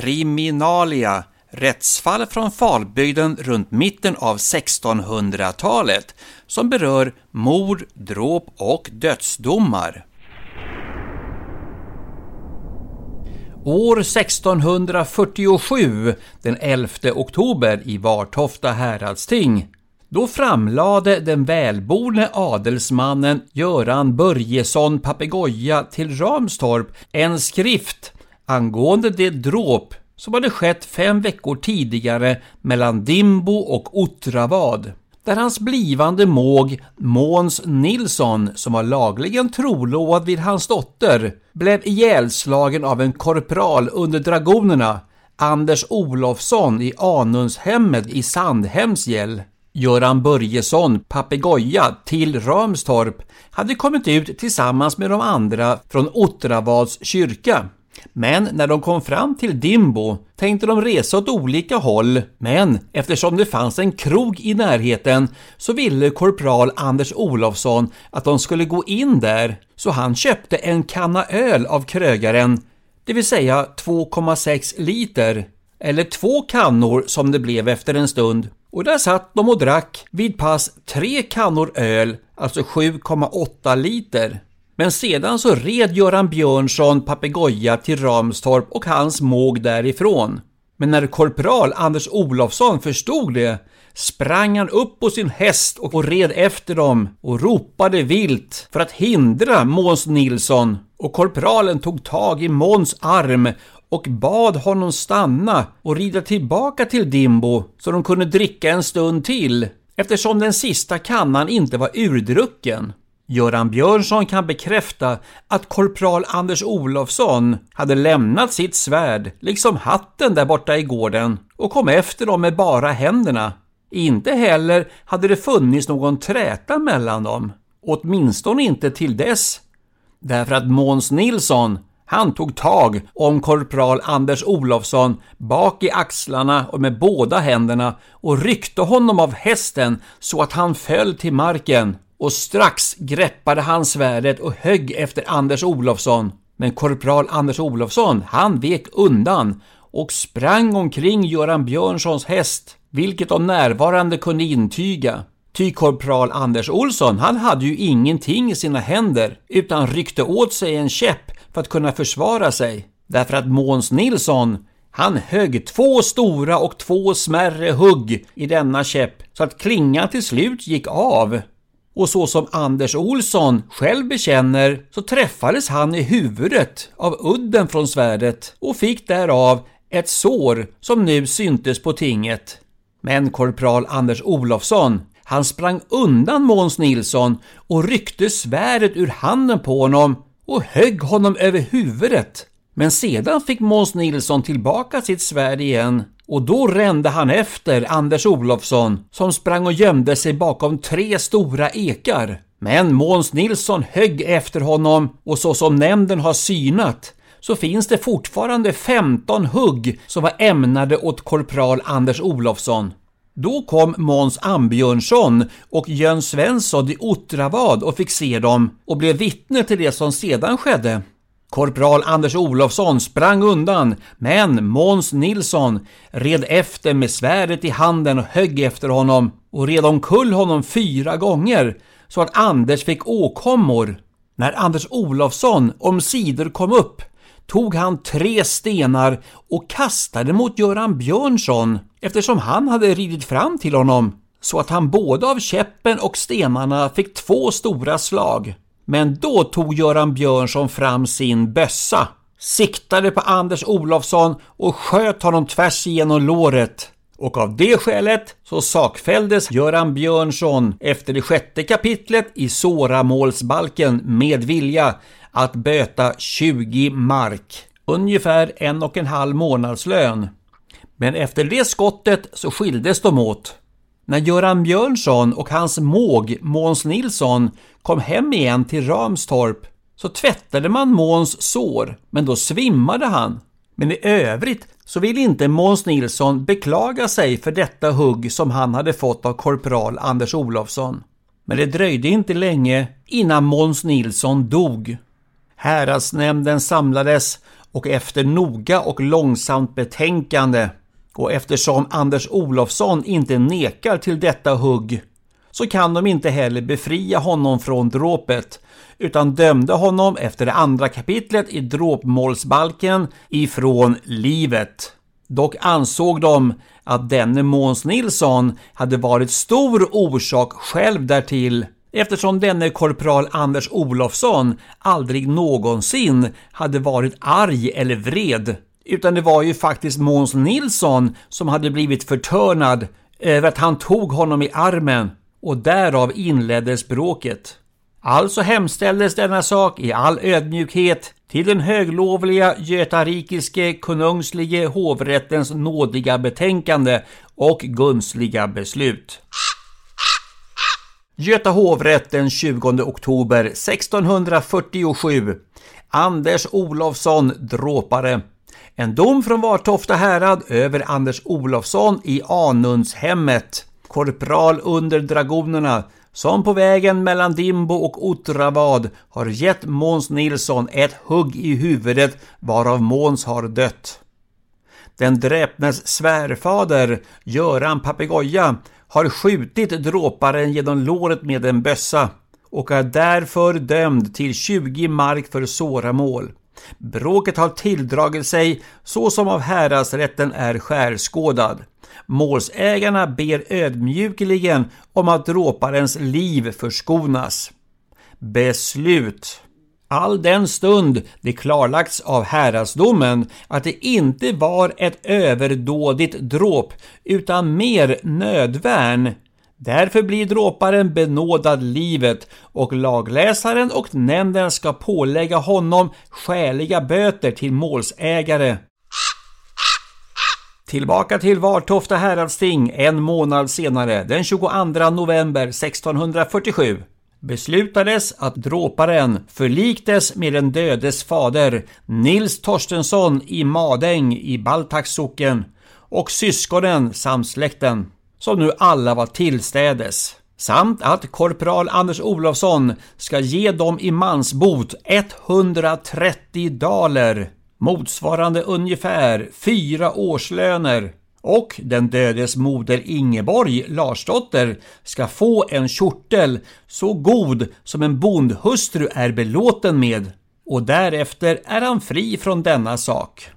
Kriminalia Rättsfall från Falbygden runt mitten av 1600-talet som berör mord, dråp och dödsdomar. År 1647, den 11 oktober i Vartofta häradsting, då framlade den välborne adelsmannen Göran Börjesson Papegoja till Ramstorp en skrift angående det dråp som hade skett fem veckor tidigare mellan Dimbo och Ottravad där hans blivande måg Måns Nilsson, som var lagligen trolovad vid hans dotter, blev ihjälslagen av en korpral under dragonerna, Anders Olofsson i Anundshemmet i Sandhemsgäll. Göran Börjesson, papegoja, till Ramstorp hade kommit ut tillsammans med de andra från Ottravads kyrka. Men när de kom fram till Dimbo tänkte de resa åt olika håll, men eftersom det fanns en krog i närheten så ville korpral Anders Olofsson att de skulle gå in där, så han köpte en kanna öl av krögaren, det vill säga 2,6 liter, eller två kannor som det blev efter en stund. Och där satt de och drack vid pass tre kannor öl, alltså 7,8 liter. Men sedan så red Göran Björnsson papegoja till Ramstorp och hans måg därifrån. Men när korpral Anders Olofsson förstod det sprang han upp på sin häst och red efter dem och ropade vilt för att hindra Måns Nilsson. Och korpralen tog tag i Måns arm och bad honom stanna och rida tillbaka till Dimbo så de kunde dricka en stund till eftersom den sista kannan inte var urdrucken. Göran Björnsson kan bekräfta att korpral Anders Olofsson hade lämnat sitt svärd, liksom hatten där borta i gården, och kom efter dem med bara händerna. Inte heller hade det funnits någon träta mellan dem, åtminstone inte till dess. Därför att Måns Nilsson, han tog tag om korpral Anders Olofsson bak i axlarna och med båda händerna och ryckte honom av hästen så att han föll till marken och strax greppade han svärdet och högg efter Anders Olofsson. Men korpral Anders Olofsson, han vek undan och sprang omkring Göran Björnssons häst, vilket de närvarande kunde intyga. Ty korpral Anders Olsson, han hade ju ingenting i sina händer, utan ryckte åt sig en käpp för att kunna försvara sig. Därför att Måns Nilsson, han högg två stora och två smärre hugg i denna käpp så att klingan till slut gick av och så som Anders Olsson själv bekänner så träffades han i huvudet av udden från svärdet och fick därav ett sår som nu syntes på tinget. Men korpral Anders Olofsson, han sprang undan Måns Nilsson och ryckte svärdet ur handen på honom och högg honom över huvudet. Men sedan fick Måns Nilsson tillbaka sitt svärd igen och då rände han efter Anders Olofsson som sprang och gömde sig bakom tre stora ekar. Men Måns Nilsson högg efter honom och så som nämnden har synat så finns det fortfarande 15 hugg som var ämnade åt korpral Anders Olofsson. Då kom Måns Ambjörnsson och Jön Svensson i Ottravad och fick se dem och blev vittne till det som sedan skedde. Korpral Anders Olofsson sprang undan, men Måns Nilsson red efter med svärdet i handen och högg efter honom och red omkull honom fyra gånger så att Anders fick åkommor. När Anders Olofsson omsider kom upp tog han tre stenar och kastade mot Göran Björnsson eftersom han hade ridit fram till honom så att han både av käppen och stenarna fick två stora slag. Men då tog Göran Björnsson fram sin bössa, siktade på Anders Olofsson och sköt honom tvärs igenom låret. och av det skälet så sakfälldes Göran Björnsson efter det sjätte kapitlet i såramålsbalken med vilja att böta 20 mark, ungefär en och en halv månadslön. Men efter det skottet så skildes de åt. När Göran Björnsson och hans måg Måns Nilsson kom hem igen till Ramstorp så tvättade man Måns sår, men då svimmade han. Men i övrigt så vill inte Måns Nilsson beklaga sig för detta hugg som han hade fått av korpral Anders Olofsson. Men det dröjde inte länge innan Måns Nilsson dog. Häradsnämnden samlades och efter noga och långsamt betänkande och eftersom Anders Olofsson inte nekar till detta hugg så kan de inte heller befria honom från dråpet utan dömde honom efter det andra kapitlet i dråpmålsbalken ifrån livet. Dock ansåg de att denne Måns Nilsson hade varit stor orsak själv därtill eftersom denne korpral Anders Olofsson aldrig någonsin hade varit arg eller vred utan det var ju faktiskt Måns Nilsson som hade blivit förtörnad eh, över att han tog honom i armen och därav inleddes bråket. Alltså hemställdes denna sak i all ödmjukhet till den höglovliga götarikiske konungslige hovrättens nådiga betänkande och gunstliga beslut. Göta hovrätt den 20 oktober 1647 Anders Olofsson, dråpare. En dom från Vartofta härad över Anders Olofsson i Anundshemmet. Korpral under dragonerna som på vägen mellan Dimbo och Ottravad har gett Måns Nilsson ett hugg i huvudet varav Måns har dött. Den dräpnes svärfader, Göran Papegoja, har skjutit dråparen genom låret med en bössa och är därför dömd till 20 mark för såramål. Bråket har tilldragit sig så som av häradsrätten är skärskådad. Målsägarna ber ödmjukligen om att dråparens liv förskonas. Beslut All den stund det klarlagts av häradsdomen att det inte var ett överdådigt dråp utan mer nödvärn. Därför blir dråparen benådad livet och lagläsaren och nämnden ska pålägga honom skäliga böter till målsägare. Tillbaka till Vartofta häradsting en månad senare, den 22 november 1647 beslutades att dråparen förliktes med den dödes fader Nils Torstensson i Madäng i Baltax socken och syskonen samt släkten, som nu alla var tillstädes. Samt att korpral Anders Olofsson ska ge dem i mansbot 130 daler, motsvarande ungefär fyra årslöner och den dödes moder Ingeborg Larsdotter ska få en kjortel så god som en bondhustru är belåten med och därefter är han fri från denna sak.